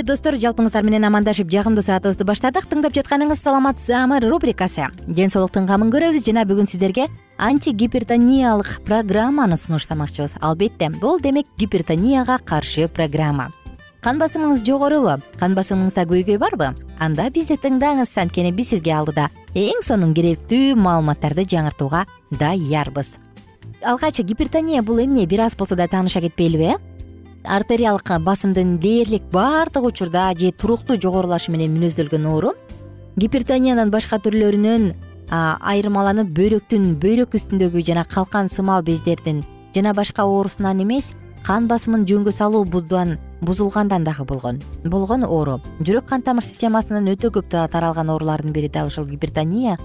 достор жалпыңыздар менен амандашып жагымдуу саатыбызды баштадык. Тыңдап жатканыңыз саламат саама рубрикасы. Ден соолуктун камын көрөбүз жана бүгүн сиздерге антигипертониялык программаны сунуштамакчыбыз. Албетте бул демек гипертонияга каршы программа. Кан басымыңыз жогорубу кан басымыңызда көйгөй барбы? Анда бизди тыңдаңыз анткени биз сизге алдыда эң сонун керектүү маалыматтарды жаңыртууга даярбыз. Алгач гипертония бул эмне? Бир аз болсо да тааныша кетпейлиби э артериялык басымдын дээрлик баардык учурда же туруктуу жогорулашы менен мүнөздөлгөн оору. Гипертониянын башка түрлөрүнөн айырмаланып бөйрөктүн бөйрөк үстүндөгү жана калкан сымал бездердин жана башка оорусунан эмес кан басымын жөнгө салуубуздан бузулгандан дагы болгон. Болгон оору. Жүрөк кан тамыр системасынан өтө көп таралган оорулардын бири дал ушул гипертония.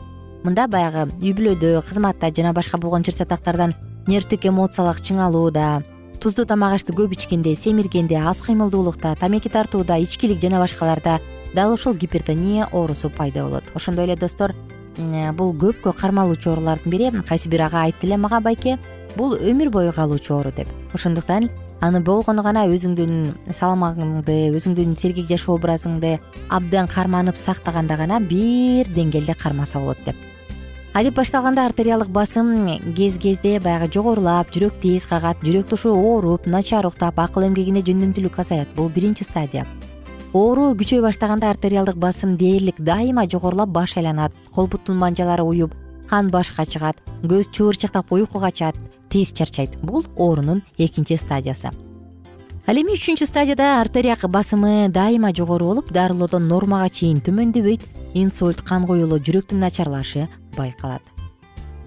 Мында баягы үй бүлөдө кызматта жана башка болгон чыр сатактардан нервтик эмоциялык чыңалууда туздуу тамак ашты көп ичкенде семиргенде аз кыймылдуулукта тамеки тартууда ичкилик жана башкаларда дал ушул гипертония оорусу пайда болот. Ошондой эле достор бул көпкө кармалуучу оорулардын бири кайсы бир ага айтты эле мага байке бул өмүр бою калуучу оору деп. Ошондуктан аны болгону гана өзүңдүн саламагыңды өзүңдүн сергек жашоо образыңды абдан карманып сактаганда гана бир деңгээлде кармаса болот деп адип башталганда артериялык басым кез кезде баягы жогорулап жүрөк тез кагат жүрөк тушу ооруп начар уктап акыл эмгегине жөндөмдүүлүк азаят бул биринчи стадия. Оору күчөй баштаганда артериалдык басым дээрлик дайыма жогорулап баш айланат. Кол буттун манжалары уюп кан башка чыгат көз чыбырчыктап уйку качат тез чарчайт. Бул оорунун экинчи стадиясы. Ал эми үчүнчү стадияда артерия басымы дайыма жогору болуп дарылоодон нормага чейин төмөндөбөйт. Инсульт кан куюлуу жүрөктүн начарлашы байкалат.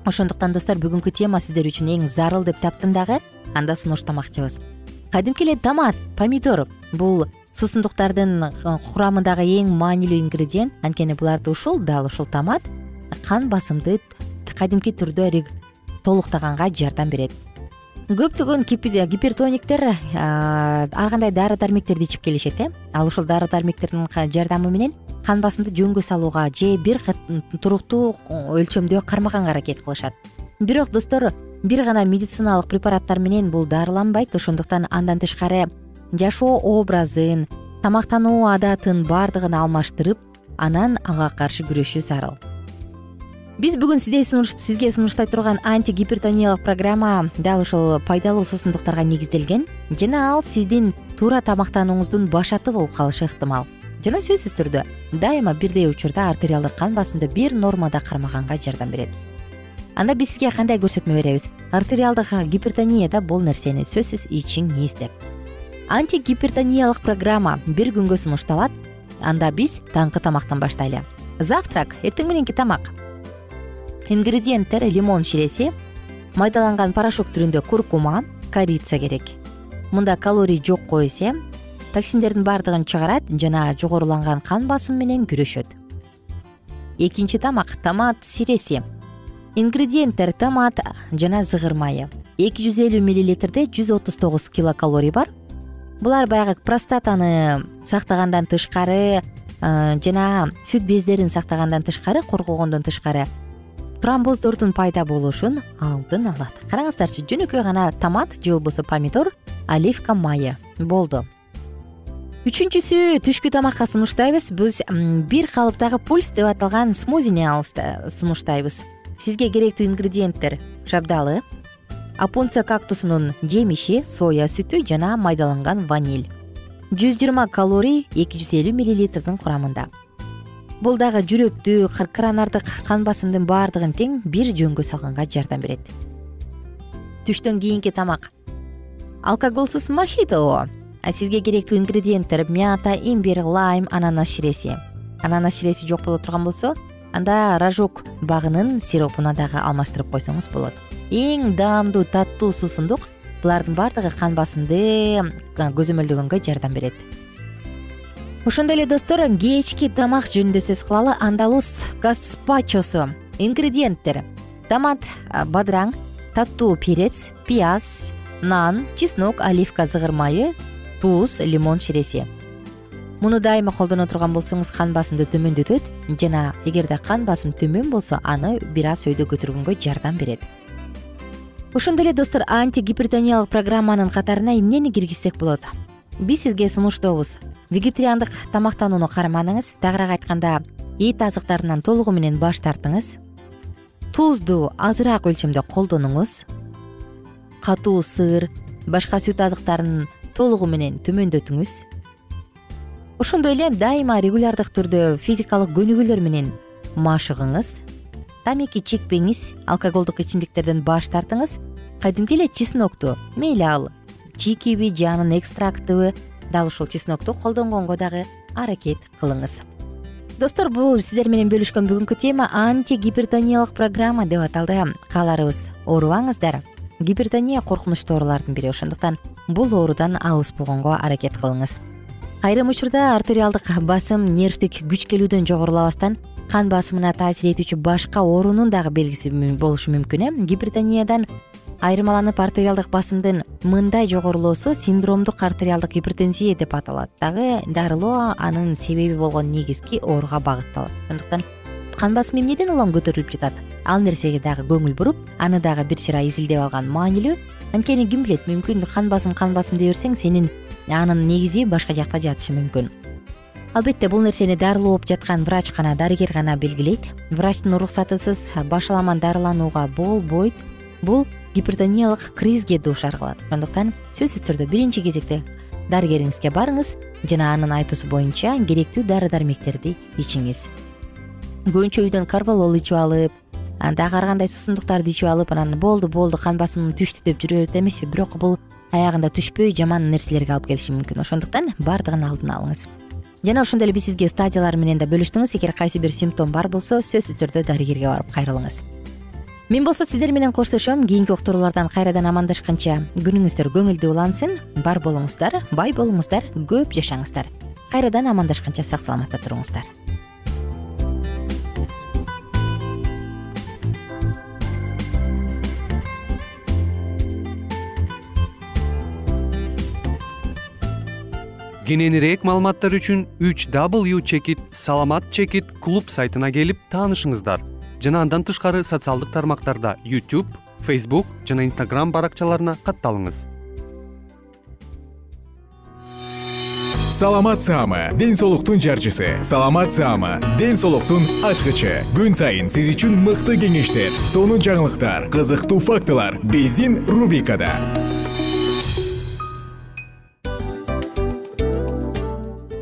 Ошондуктан достор бүгүнкү тема сиздер үчүн эң зарыл деп таптым дагы анда сунуштамакчыбыз. Кадимки эле томат помидор бул суусундуктардын э, курамындагы эң маанилүү ингредиент. Анткени буларды ушул дал ушул томат кан басымды кадимки түрдө толуктаганга жардам берет көптөгөн гипертониктер ар кандай дары дармектерди ичип келишет э? Ал ушул дары дармектердин жардамы менен кан басымды жөнгө салууга же бир туруктуу өлчөмдө кармаганга аракет кылышат. Бирок достор бир гана медициналык препараттар менен бул дарыланбайт. Ошондуктан андан тышкары жашоо образын тамактануу адатын баардыгын алмаштырып анан ага каршы күрөшүү зарыл биз бүгүн сизге сунуштай турган антигипертониялык программа дал ушул пайдалуу суусундуктарга негизделген. Жана ал сиздин туура тамактанууңуздун башаты болуп калышы ыктымал. Жана сөзсүз түрдө дайыма бирдей учурда артериалдык кан басымды бир нормада кармаганга жардам берет. Анда биз сизге кандай көрсөтмө беребиз? Артериалдык гипертонияда бул нерсени сөзсүз ичиңиз деп антигипертониялык программа бир күнгө сунушталат анда биз таңкы тамактан баштайлы. Завтрак эртең мененки тамак ингредиенттер лимон ширеси майдаланган порошок түрүндө куркума корица керек. Мында калорий жок го эсе токсиндердин баардыгын чыгарат жана жогоруланган кан басым менен күрөшөт. Экинчи тамак томат сиреси ингредиенттер томат жана зыгыр майы. Эки жүз элүү миллилитрде жүз отуз тогуз килокалорий бар. Булар баягы простатаны сактагандан тышкары жана сүт бездерин сактагандан тышкары коргогондон тышкары тромбоздордун пайда болушун алдын алат. Караңыздарчы жөнөкөй гана томат же болбосо помидор оливка майы болду үчүнчүсү түшкү тамакка сунуштайбыз. Биз бир калыптагы пульс деп аталган смузини сунуштайбыз. Сизге керектүү ингредиенттер шабдалы апунция кактусунун жемиши соя сүтү жана майдаланган ваниль. Жүз жыйырма калорий эки жүз элүү миллилитрдин курамында бул дагы жүрөктү коронардык кан басымдын баардыгын тең бир жөнгө салганга жардам берет. Түштөн кийинки тамак. Алкоголсуз мохито сизге керектүү ингредиенттер мята имбирь лайм ананас ширеси. Ананас ширеси жок боло турган болсо анда рожок багынын сиропуна дагы алмаштырып койсоңуз болот. Эң даамдуу таттуу суусундук булардын баардыгы кан басымды көзөмөлдөгөнгө жардам берет ошондой эле достор кечки тамак жөнүндө сөз кылалы андалус гаспачосу. Ингредиенттер томат бадыраң таттуу перец пияз нан чеснок оливка зыгыр майы туз лимон ширеси муну дайыма колдоно турган болсоңуз кан басымды төмөндөтөт жана эгерде кан басым төмөн болсо аны бир аз өйдө көтөргөнгө жардам берет. Ошондой эле достор антигипертониялык программанын катарына эмнени киргизсек болот биз сизге сунуштообуз. Вегетариандык тамактанууну карманыңыз тагыраак айтканда эт азыктарынан толугу менен баш тартыңыз. Тузду азыраак өлчөмдө колдонуңуз. Катуу сыр башка сүт азыктарын толугу менен төмөндөтүңүз. Ошондой эле дайыма регулярдык түрдө физикалык көнүгүүлөр менен машыгыңыз. Тамеки чекпеңиз алкоголдук ичимдиктерден баш тартыңыз. Кадимки эле чеснокту мейли ал чийкиби же анын экстрактыбы. Дал ушул чеснокту колдонгонго дагы аракет кылыңыз. Достор бул сиздер менен бөлүшкөн бүгүнкү тема антигипертониялык программа деп аталды. Кааларыбыз оорубаңыздар гипертония коркунучтуу оорулардын бири. Ошондуктан бул оорудан алыс болгонго аракет кылыңыз. Айрым учурда артериалдык басым нервдик күч келүүдөн жогорулабастан кан басымына таасир этүүчү башка оорунун дагы белгиси болушу мүмкүн э. Гипертониядан айырмаланып артериалдык басымдын мындай жогорулоосу синдромдук артериалдык гипертензия деп аталат. Дагы дарылоо анын себеби болгон негизги ооруга багытталат. Ошондуктан кан басым эмнеден улам көтөрүлүп жатат? Ал нерсеге дагы көңүл буруп аны дагы бир сыйра изилдеп алган маанилүү анткени ким билет мүмкүн кан басым кан басым дей берсең сенин анын негизи башка жакта жатышы мүмкүн. Албетте бул нерсени дарылооп жаткан врач гана дарыгер гана белгилейт. Врачтын уруксатысыз башаламан дарыланууга болбойт. Бул гипертониялык кризге дуушар кылат ошондуктан сөзсүз түрдө биринчи кезекте дарыгериңизге барыңыз жана анын айтуусу боюнча керектүү дары дармектерди ичиңиз. Көбүнчө үйдөн карбалол ичип алып дагы ар кандай суусундуктарды ичип алып анан болду болду кан басымым түштү деп жүрө берет эмеспи бирок бул аягында түшпөй жаман нерселерге алып келиши мүмкүн. Ошондуктан баардыгын алдын алыңыз. Жана ошондой эле биз сизге стадиялар менен да бөлүштүңүз эгер кайсы бир симптом бар болсо сөзсүз түрдө дарыгерге барып кайрылыңыз мен болсо сиздер менен коштошом. Кийинки уктуруулардан кайрадан амандашканча күнүңүздөр көңүлдүү улансын. Бар болуңуздар бай болуңуздар көп жашаңыздар. Кайрадан амандашканча сак саламатта туруңуздар. Кененирээк маалыматтар үчүн үч w чекит саламат чекит клуб сайтына келип таанышыңыздар жана андан тышкары социалдык тармактарда youtube facebook жана instagram баракчаларына катталыңыз. Саламат саама ден соолуктун жарчысы. Саламат саама ден соолуктун ачкычы. Күн сайын сиз үчүн мыкты кеңештер сонун жаңылыктар кызыктуу фактылар биздин рубрикада.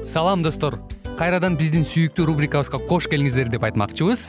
Салам достор. Кайрадан биздин сүйүктүү рубрикабызга кош келиңиздер деп айтмакчыбыз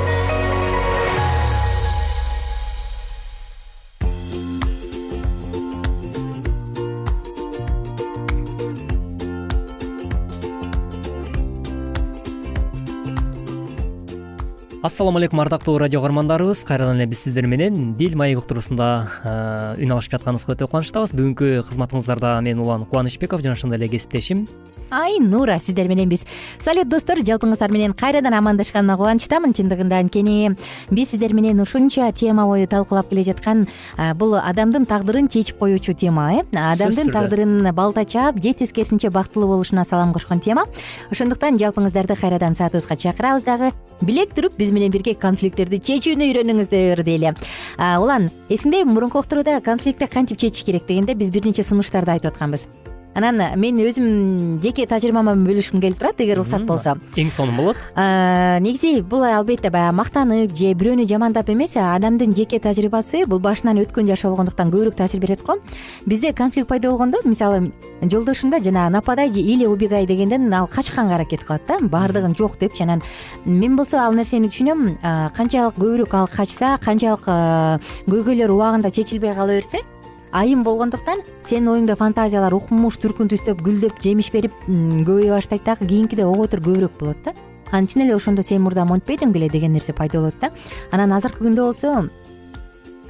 ассалому алейкум ардактуу радио каармандарыбыз. Кайрадан эле биз сиздер менен дил маек уктуруусунда э, үн алышып жатканыбызга өтө кубанычтабыз. Бүгүнкү кызматыңыздарда мен улан кубанычбеков жана ошондой эле кесиптешим айнура сиздер менен биз. Салют достор жалпыңыздар менен кайрадан амандашканыма кубанычтамын. Чындыгында анткени биз сиздер менен ушунча тема бою талкуулап келе жаткан бул адамдын тагдырын чечип коюучу тема э. Адамдын тагдырын балтачаап же тескерисинче бактылуу болушуна салам кошкон тема. Ошондуктан жалпыңыздарды кайрадан саатыбызга чакырабыз дагы. Билек туруп биз менен бирге конфликттерди чечүүнү үйрөнүңүздөр дейли. Улан эсиңдеби мурунку уктурууда конфликтти кантип чечиш керек дегенде биз бир нече сунуштарды айтып атканбыз анан мен өзүм жеке тажрыйбама бөлүшкүм келип турат эгер уруксат болсо эң сонун болот? Негизи бул албетте баягы мактанып же бирөөнү жамандап эмес адамдын жеке тажрыйбасы бул башынан өткөн жашоо болгондуктан көбүрөөк таасир берет го. Бизде конфликт пайда болгондо мисалы жолдошумда жанагы нападай же или убегай дегенден ал качканга аракет кылат да баардыгын жок депчи анан мен болсо ал нерсени түшүнөм канчалык көбүрөөк ал качса канчалык көйгөйлөр убагында чечилбей кала берсе айым болгондуктан сенин оюңда фантазиялар укмуш түркүн түстөп гүлдөп жемиш берип көбөйө баштайт дагы кийинкиде ого бетер көбүрөөк болот да. Анан чын эле ошондо сен мурда монтпой элең беле деген нерсе пайда болот да. Анан азыркы күндө болсо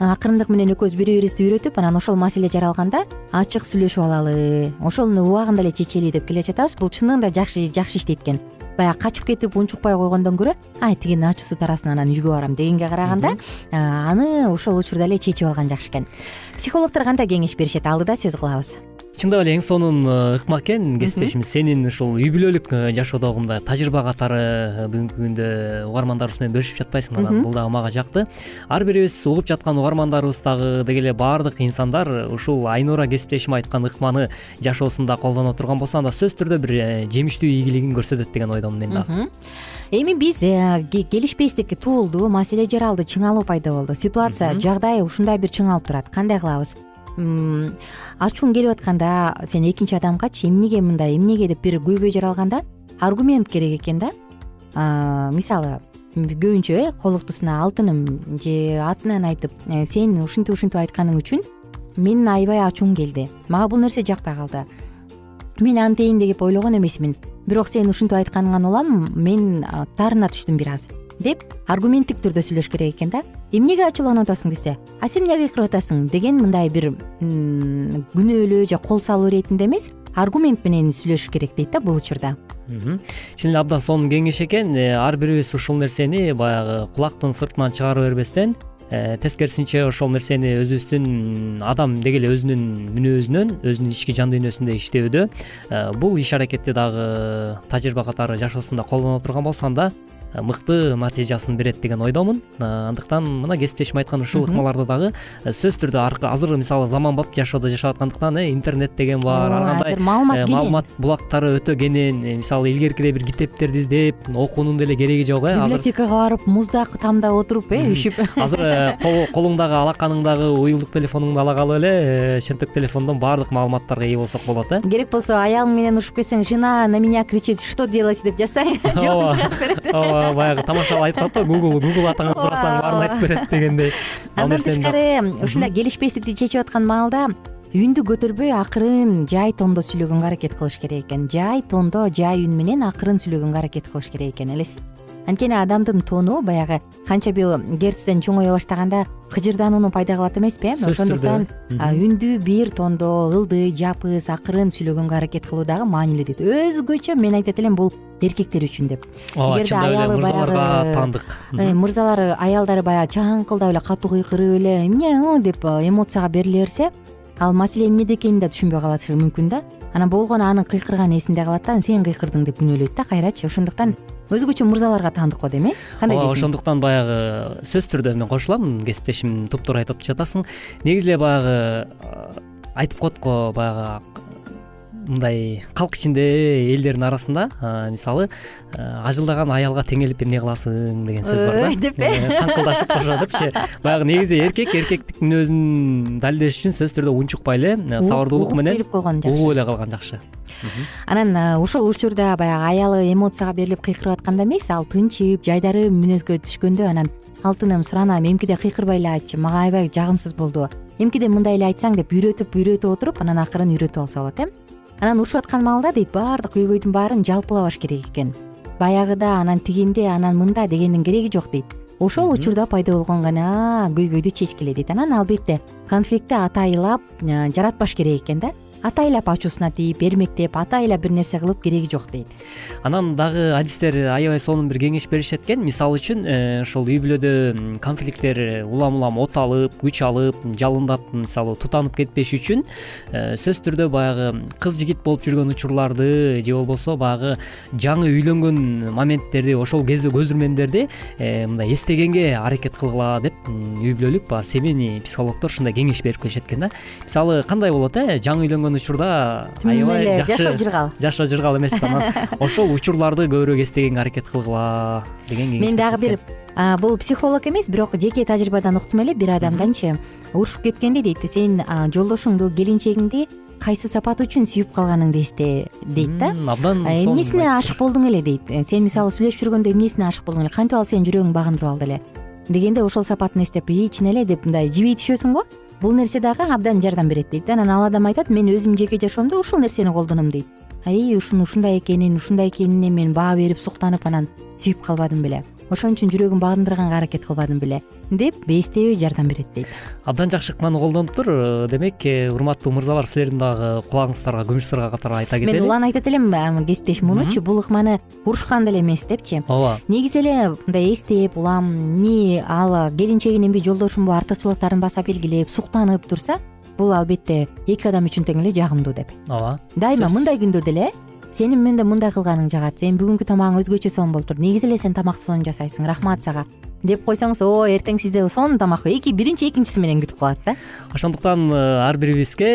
акырындык менен экөөбүз бири бирибизди үйрөтүп анан ошол маселе жаралганда ачык сүйлөшүп алалы ошону убагында эле чечели деп келе жатабыз бул чындыгында жакшы жакшы иштейт экен баягы качып кетип унчукпай койгондон көрө ай тигинин ачуусу тарасын анан үйгө барам дегенге караганда аны ошол учурда эле чечип алган жакшы экен. Психологдор кандай кеңеш беришет? Алдыда сөз кылабыз чындап эле эң сонун э, ыкма экен кесиптешим. Сенин ушул үй бүлөлүк э, жашоодогу мындай тажрыйба катары э, бүгүнкү күндө угармандарыбыз менен бөлүшүп жатпайсыңбы анан бул дагы мага жакты. Ар бирибиз угуп жаткан угармандарыбыз дагы деги эле баардык инсандар ушул айнура кесиптешим айткан ыкманы жашоосунда колдоно турган болсо анда сөзсүз түрдө бир жемиштүү ийгилигин көрсөтөт деген ойдомун мен дагы. Эми биз келишпестик туулду маселе жаралды чыңалуу пайда болду. Ситуация жагдай ушундай бир чыңалып турат. Кандай кылабыз ачууң келип атканда сен экинчи адамгачы эмнеге мындай эмнеге деп бир көйгөй жаралганда аргумент керек экен да? Мисалы көбүнчө э колуктусуна алтыным же атынан айтып э, сен ушинтип ушинтип айтканың үчүн менин аябай ачуум келди. Мага бул нерсе жакпай калды. Мен антейин деп ойлогон эмесмин. Бирок сен ушинтип айтканыңан улам мен таарына түштүм бир аз деп аргументтик түрдө сүйлөш керек экен да. Эмнеге ачууланып атасың десе а сен эмне кыйкырып атасың? деген мындай бир күнөөлөө же кол салуу иретинде эмес аргумент менен сүйлөшүш керек дейт да бул учурда. Чын эле абдан сонун кеңеш экен э, ар бирибиз ушул нерсени баягы кулактын сыртынан чыгара бербестен э, тескерисинче ошол нерсени өзүбүздүн адам деги эле өзүнүн мүнөзүнөн өзүнүн ички жан дүйнөсүндө иштөөдө э, бул иш аракетти дагы тажрыйба катары жашоосунда колдоно турган болсо анда мыкты натыйжасын берет деген ойдомун. Андыктан мына кесиптешим айткан ушул ыкмаларды дагы сөзсүз түрдө азыр мисалы заманбап жашоодо жашап аткандыктан э интернет деген бар ар кандай азыр маалымат кенен маалымат булактары өтө кенен мисалы илгеркидей бир китептерди издеп окуунун деле кереги жок э библиотекага барып муздак тамда отуруп э үшүп азыр колуңдагы алаканыңдагы уюлдук телефонуңду ала калып эле чөнтөк телефондон баардык маалыматтарга ээ болсок болот э. Керек болсо аялың менен урушуп кетсең жена на меня кричит что делать? деп жазсаң жообун чыгарып берет. Ооба баягы тамашалап айтып калат го гугл гугл атаңан сурасаң баарын айтып берет дегендей. Андан тышкары ушундай келишпестикти чечип аткан маалда үндү көтөрбөй акырын жай тондо сүйлөгөнгө аракет кылыш керек экен. Жай тондо жай үн менен акырын сүйлөгөнгө аракет кылыш керек экен. Элестип анткени адамдын тону баягы канча бир герцтен чоңое баштаганда кыжырданууну пайда кылат эмеспи э ошондуктан үндү бир тондо ылдый жапыз акырын сүйлөгөнгө аракет кылуу дагы маанилүү дейт. Өзгөчө мен айтат элем бул эркектер үчүн деп. Ооба чындап эле мырзаларга таандык э, мырзалар аялдары баягы чаңкылдап эле катуу кыйкырып эле эмне деп э, эмоцияга бериле берсе ал маселе эмнеде экенин да түшүнбөй калышы мүмкүн да. Анан болгону анын кыйкырганы эсинде калат да сен кыйкырдың деп күнөөлөйт да кайрачы. Ошондуктан өзгөчө мырзаларга таандык го дейм э кандай дейсиң ооба ошондуктан баягы сөзсүз түрдө мен кошулам кесиптешим туптуура айтып жатасың. Негизи эле баягы айтып коет го баягы мындай калк ичинде элдердин арасында мисалы ажылдаган аялга теңелип эмне кыласың деген сөз бар да. Деп э каңкылдашып кошо депчи баягы негизи эркек эркектик мүнөзүн далилдеш үчүн сөзсүз түрдө унчукпай эле сабырдуулук менен билип койгон жакшы. угуп эле калган жакшы. Анан ушул учурда баягы аялы эмоцияга берилип кыйкырып атканда эмес ал тынчып жайдары мүнөзгө түшкөндө анан алтыным суранам эмкиде кыйкырбай эле айтчы мага аябай жагымсыз болду. Эмкиде мындай эле айтсаң деп үйрөтүп үйрөтүп отуруп анан акырын үйрөтүп алса болот э анан урушуп аткан маалда дейт баардык көйгөйдүн баарын жалпылабаш керек экен. Баягыда анан тигинде анан мында дегендин кереги жок дейт. Ошол учурда пайда болгон гана көйгөйдү чечкиле дейт. Анан албетте конфликтти атайылап э, жаратпаш керек экен да атайлап ачуусуна тийип эрмектеп атайлап бир нерсе кылып кереги жок дейт. Анан дагы адистер аябай сонун бир кеңеш беришет экен мисалы үчүн э, ушул үй бүлөдө конфликттер улам улам от алып күч алып жалындап мисалы тутанып кетпеш үчүн э, сөзсүз түрдө баягы кыз жигит болуп жүргөн учурларды же болбосо баягы жаңы үйлөнгөн моменттерди ошол кезде э, мындай эстегенге аракет кылгыла деп үй бүлөлүк баягы семейный психологдор ушундай кеңеш берип келишет экен да. Мисалы кандай болот э жаңы үйлөнгөн учурда аябай эле жашоо жыргал. жашоо жыргал эмеспи анан ошол учурларды көбүрөөк эстегенге аракет кылгыла деген кеңеш мен дагы бир бул психолог эмес бирок жеке тажрыйбадан уктум эле бир адамданчы урушуп кеткенде дейт. Сен жолдошуңду келинчегиңди кайсы сапаты үчүн сүйүп калганыңды эсте дейт да? Абдан эмнесине ашык болдуң эле дейт? Сен мисалы сүйлөшүп жүргөндө эмнесине ашык болдуң эле? Кантип ал сенин жүрөгүңдү багындырып алды эле? Дегенде ошол сапатын эстеп ии чын эле деп мындай жибей түшөсүң го бул нерсе дагы абдан жардам берет дейт да. Анан ал адам айтат мен өзүмдүн жеке жашоомдо ушул нерсени колдоном дейт. Аи ушунун ушундай экенин ушундай экенине мен баа берип суктанып анан сүйүп калбадым беле ошон үчүн жүрөгүм багындырганга аракет кылбадым беле деп эстебей жардам берет дейт. Абдан жакшы ыкманы колдонуптур э, демек э, урматтуу мырзалар силердин дагы кулагыңыздарга күмүш катары айта кетели. мен улан айтат элем кесиптешим. Мунучу бул ыкманы урушкан деле эмес депчи. Ооба. Негизи эле мындай эстеп улам эмне ал келинчегиненби жолдошумбу артыкчылыктарын баса белгилеп суктанып турса бул албетте эки адам үчүн тең эле жагымдуу деп. Ооба. Дайыма мындай күндө деле сенин менде мындай кылганың жагат. Сенин бүгүнкү тамагың өзгөчө сонун болуптур. Негизи эле сен тамакты сонун жасайсың рахмат сага. Деп койсоңуз о эртең сизди сонун тамак эки биринчи экинчиси менен күтүп калат да ошондуктан э, ар бирибизге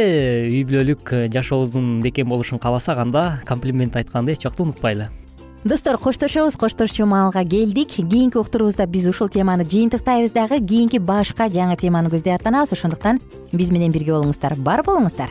үй бүлөлүк э, жашообуздун бекем болушун кааласак анда комплимент айтканды эч убакта унутпайлы. Достор коштошобуз коштошчу маалга келдик. Кийинки уктуруубузда биз ушул теманы жыйынтыктайбыз дагы. Кийинки башка жаңы теманы көздөй аттанабыз. Ошондуктан биз менен бирге болуңуздар бар болуңуздар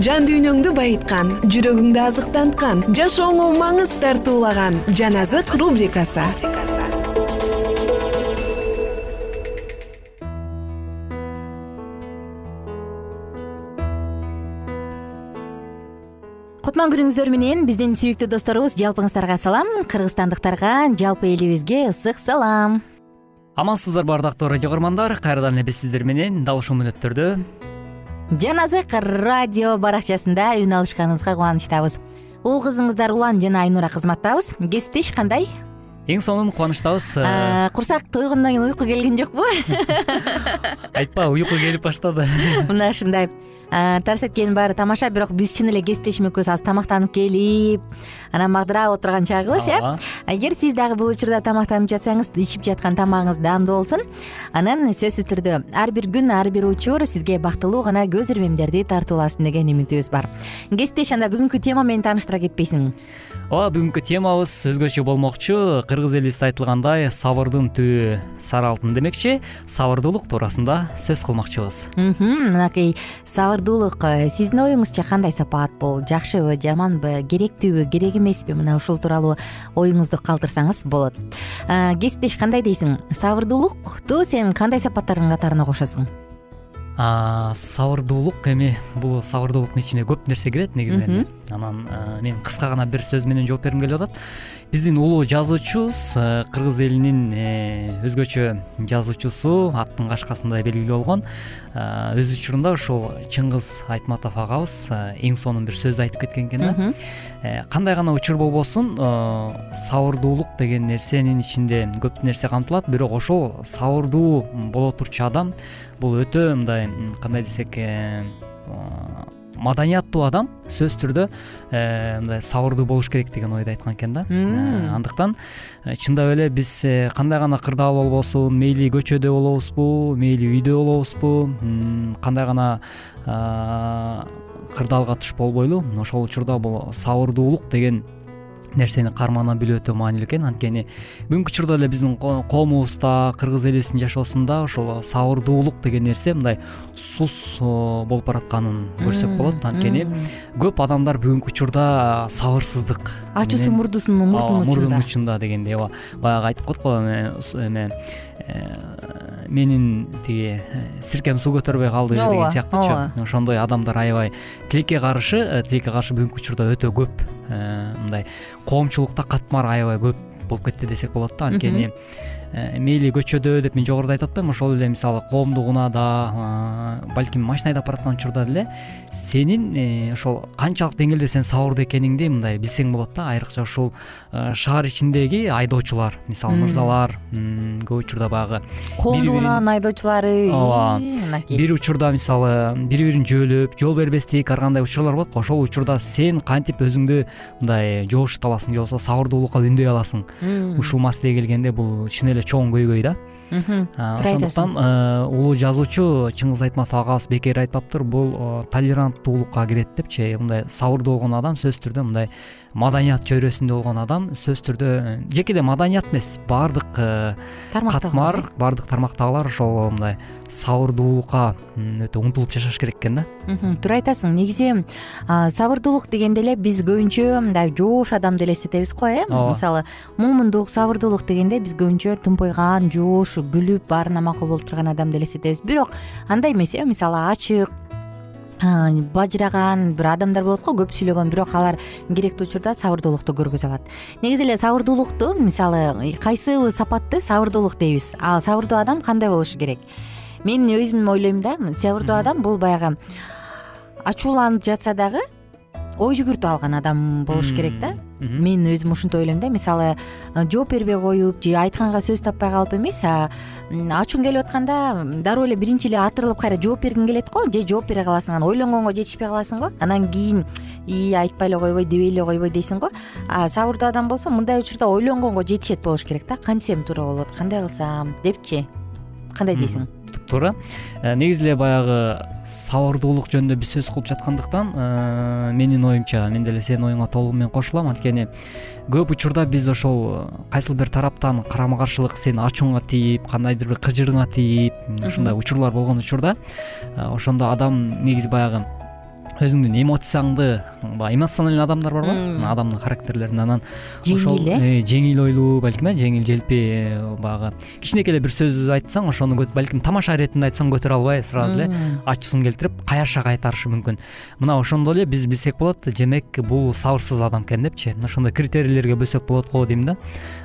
жан дүйнөңдү байыткан жүрөгүңдү азыктанткан жашооңо маңыз тартуулаган жан азык рубрикасы. Кутман күнүңүздөр менен биздин сүйүктүү досторубуз жалпыңыздарга салам кыргызстандыктарга жалпы элибизге ысык салам. Амансыздарбы ардактуу радио радиормандар кайрадан эле биз сиздер менен дал ушул мүнөттөрдө. Жаназык радио баракчасында үн алышканыбызга кубанычтабыз. Уул кызыңыздар улан жана айнура кызматтабыз. Кесиптеш кандай? Эң сонун кубанычтабыз курсак тойгондон кийин уйку келген жокпу? Айтпа уйку келип баштады. Мына ушундай тарс эткенин баары тамаша бирок биз чын эле кесиптешим экөөбүз азыр тамактанып келип анан магдырап отурган чагыбыз э? Эгер сиз дагы бул учурда тамактанып жатсаңыз ичип жаткан тамагыңыз даамдуу болсун. Анан сөзсүз түрдө ар бир күн ар бир учур сизге бактылуу гана көз ирмемдерди тартууласын деген үмүтүбүз бар. Кесиптеш анда бүгүнкү тема менен тааныштыра кетпейсиңби ооба бүгүнкү темабыз өзгөчө болмокчу. Кыргыз элибизде айтылгандай сабырдын түбү сары алтын демекчи. Сабырдуулук туурасында сөз кылмакчыбыз. Мынакей сабырдуулук э, сиздин оюңузча кандай сапаат бул жакшыбы жаманбы керектүүбү керек эмеспи? Мына ушул тууралуу оюңузду калтырсаңыз болот. Кесиптеш кандай дейсиң? Сабырдуулукту сен кандай сапаттардын катарына кошосуң сабырдуулук эми бул сабырдуулуктун ичине көп нерсе кирет негизинен. Анан мен кыска гана бир сөз менен жооп бергим келип атат. Биздин улуу жазуучубуз кыргыз элинин э, өзгөчө жазуучусу аттын кашкасындай белгилүү болгон. Өз учурунда ушул чыңгыз айтматов агабыз эң сонун бир сөз айтып кеткен экен да. Э, кандай гана учур болбосун сабырдуулук деген нерсенин ичинде көп нерсе камтылат. Бирок ошол сабырдуу боло турчу адам бул өтө мындай кандай десек э, маданияттуу адам сөзсүз түрдө э, мындай сабырдуу болуш керек деген ойду айткан экен да. Э, андыктан чындап эле биз кандай гана кырдаал болбосун мейли көчөдө болобузбу мейли үйдө болобузбу кандай гана кырдаалга туш болбойлу ошол учурда бул сабырдуулук деген нерсени кармана билүү өтө маанилүү экен. Анткени бүгүнкү учурда эле биздин коомубузда кыргыз элибиздин жашоосунда ошол сабырдуулук деген нерсе мындай сус болуп баратканын көрсөк болот. Анткени көп адамдар бүгүнкү учурда сабырсыздык ачуусу мурдусунун мурдунун учунда мурдунун учунда дегендей ооба. Баягы айтып коет го эме э, менин тиги э, сиркем суу көтөрбөй калды деген сыяктуучу ошондой адамдар аябай тилекке каршы э, тилекке каршы бүгүнкү учурда өтө көп мындай коомчулукта катмар аябай көп болуп кетти десек болот да. Анткени Э, мейли көчөдө деп мен жогоруда айтып атпаймынбы ошол эле мисалы коомдук унаада балким машина айдап бараткан учурда деле сенин э, ошол канчалык деңгээлде сен сабырдуу экениңди мындай билсең болот да. Айрыкча ушул э, шаар ичиндеги айдоочулар мисалы мырзалар көп учурда баягы коомдук унаанын айдоочулары ооба. мынакей бир учурда мисалы бири бирин жөөлөп жол бербестик ар кандай учурлар болот го ошол учурда сен кантип өзүңдү мындай жоошута аласың же болбосо сабырдуулукка үндөй аласың? Ушул маселеге келгенде бул чын эле чоң көйгөй да ошондуктан э, улуу жазуучу чыңгыз айтматов агабыз бекер айтпаптыр бул толеранттуулукка кирет депчи. Мындай сабырдуу болгон адам сөзсүз түрдө мындай маданият чөйрөсүндө болгон адам сөзсүз түрдө жеке эле маданият эмес баардык э, катмар баардык тармактагылар ошол мындай сабырдуулукка өтө умтулуп жашаш керек экен да. Туура айтасың негизи сабырдуулук дегенде эле биз көбүнчө мындай жоош адамды элестетебиз го э? Мисалы момундук сабырдуулук дегенде биз көбүнчө тымпыйган жоош күлүп баарына макул болуп турган адамды элестетебиз. Бирок андай эмес э мисалы ачык бажыраган бир адамдар болот го көп сүйлөгөн. Бирок алар керектүү учурда сабырдуулукту көргөзө алат. Негизи эле сабырдуулукту мисалы кайсы сапатты сабырдуулук дейбиз. Ал сабырдуу адам кандай болушу керек? Мен өзүм ойлойм да сабырдуу адам бул баягы ачууланып жатса дагы ой жүгүртүп алган адам болуш керек да мен өзүм ушинтип ойлойм да. Мисалы жооп бербей коюп же айтканга сөз таппай калып эмес ачууң келип атканда дароо эле биринчи эле атырылып кайра жооп бергиң келет го же жооп бере каласың анан ойлонгонго жетишпей каласың го. Анан кийин ии айтпай эле койбой дебей эле койбой дейсиң го а сабырдуу адам болсо мындай учурда ойлонгонго жетишет болуш керек да. Кантсем туура болот? Кандай кылсам? Депчи. Кандай дейсиң туура. Э, негизи эле баягы сабырдуулук жөнүндө биз сөз кылып жаткандыктан э, менин оюмча мен деле сенин оюңа толугу менен кошулам. Анткени көп учурда биз ошол э, кайсыл бир тараптан карама каршылык сенин ачууңа тийип кандайдыр бир кыжырыңа тийип ушундай учурлар болгон учурда ошондо адам негизи баягы өзүңдүн эмоцияңды баягы эмоциональный адамдар барго адамдын характерлерин анан ошол жеңил э жеңил ойлуу балким э жеңил желпи баягы кичинекей эле бир сөз айтсаң ошону балким тамаша иретинде айтсаң көтөрө албай сразу эле ачуусун келтирип каяша кайтарышы мүмкүн. Мына ошондой эле биз билсек болот демек бул сабырсыз адам экен депчи. Ошондой критерийлерге бөлсөк болот го дейм да.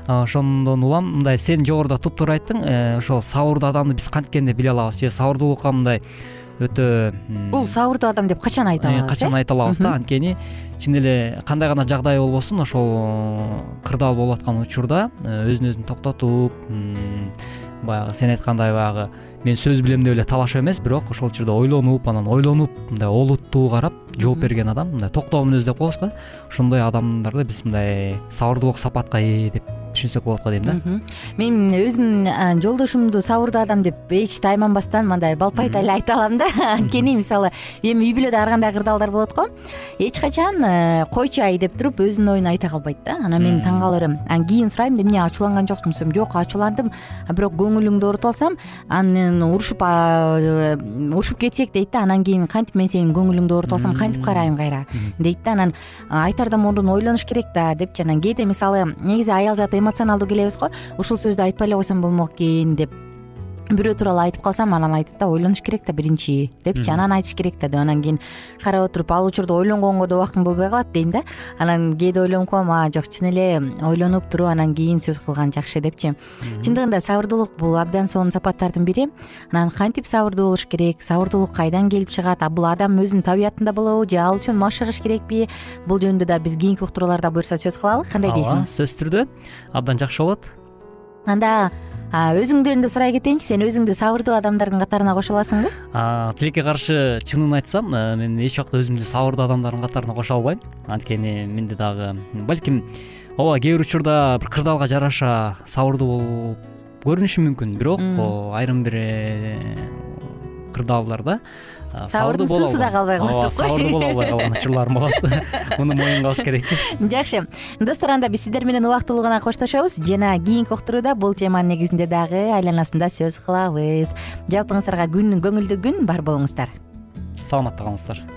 Ошондон улам мындай сен жогоруда туптуура айттың э, ошол сабырдуу адамды биз канткенде биле алабыз? Же сабырдуулукка мындай өтө бул сабырдуу адам деп качан айта э, алабыз качан э? айта алабыз да. Анткени чын эле кандай гана жагдай болбосун ошол кырдаал болуп аткан учурда э, өзүн өзүн токтотуп баягы сен айткандай баягы мен сөз билем деп эле талашып эмес бирок ошол учурда ойлонуп анан ойлонуп мындай олуттуу карап жооп берген адам мындай токтоо мүнөз деп коебуз го ошондой адамдарды биз мындай сабырдуулук сапатка ээ деп түшүнсөк болот го дейм да? Мен өзүм жолдошумду сабырдуу адам деп эч тайманбастан мындай балпайта эле айта алам да. Анткени мисалы эми үй бүлөдө ар кандай кырдаалдар болот го. Эч качан э, койчу ай деп туруп өзүнүн оюн айта калбайт да. Анан мен таң кала берем анан кийин сурайм эмне ачууланган жоксуңбу десем жок ачууландым бирок көңүлүңдү оорутуп алсам анан урушуп урушуп кетсек дейт да. Анан кийин кантип мен сенин көңүлүңдү оорутуп алсам кантип карайм кайра? Дейт да. Анан айтаардан мурун ойлонуш керек да депчи анан кээде мисалы негизи аял эмоционалдуу келебиз го. Ушул сөздү айтпай эле койсом болмок экен деп бирөө тууралуу айтып калсам анан айтат да ойлонуш керек да биринчи депчи анан айтыш керек да деп анан кийин карап отуруп ал учурда ойлонгонго да убактың болбой калат дейм да. Анан кээде ойлонуп коем а жок чын эле ойлонуп туруп анан кийин сөз кылган жакшы депчи чындыгында сабырдуулук бул абдан сонун сапаттардын бири. Анан кантип сабырдуу болуш керек сабырдуулук кайдан келип чыгат? Бул адам өзүнүн табиятында болобу же ал үчүн машыгыш керекпи? Бул жөнүндө дагы биз кийинки уктурууларда буюрса сөз кылалы кандай дейсиң ооба сөзсүз түрдө абдан жакшы болот. Анда өзүңдөн да сурай кетейинчи сен өзүңдү сабырдуу адамдардын катарына кошо аласыңбы? Тилекке каршы чынын айтсам э, мен эч убакта өзүмдү сабырдуу адамдардын катарына кошо албайм. Анткени менде дагы балким ооба кээ бир учурда бир кырдаалга жараша сабырдуу болуп көрүнүшүм мүмкүн. Бирок айрым бир э, кырдаалдарда сабырдын сыысы да калбай калат кой сабырдуу боло албай калган учурларым болот. Муну моюнга алыш керек. Жакшы. Достор анда биз сиздер менен убактылуу гана коштошобуз. Жана кийинки уктурууда бул теманын негизинде дагы айланасында сөз кылабыз. Жалпыңыздарга күн көңүлдүү күн бар болуңуздар. Саламатта калыңыздар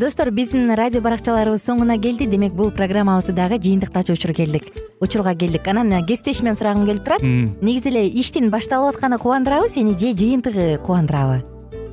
достор биздин радио баракчаларыбыз соңуна келди. Демек бул программабызды дагы жыйынтыктачу учур келдик. Учурга келдик. Анан кесиптешимден сурагым келип турат. Негизи эле иштин башталып атканы кубандырабы сени же жыйынтыгы кубандырабы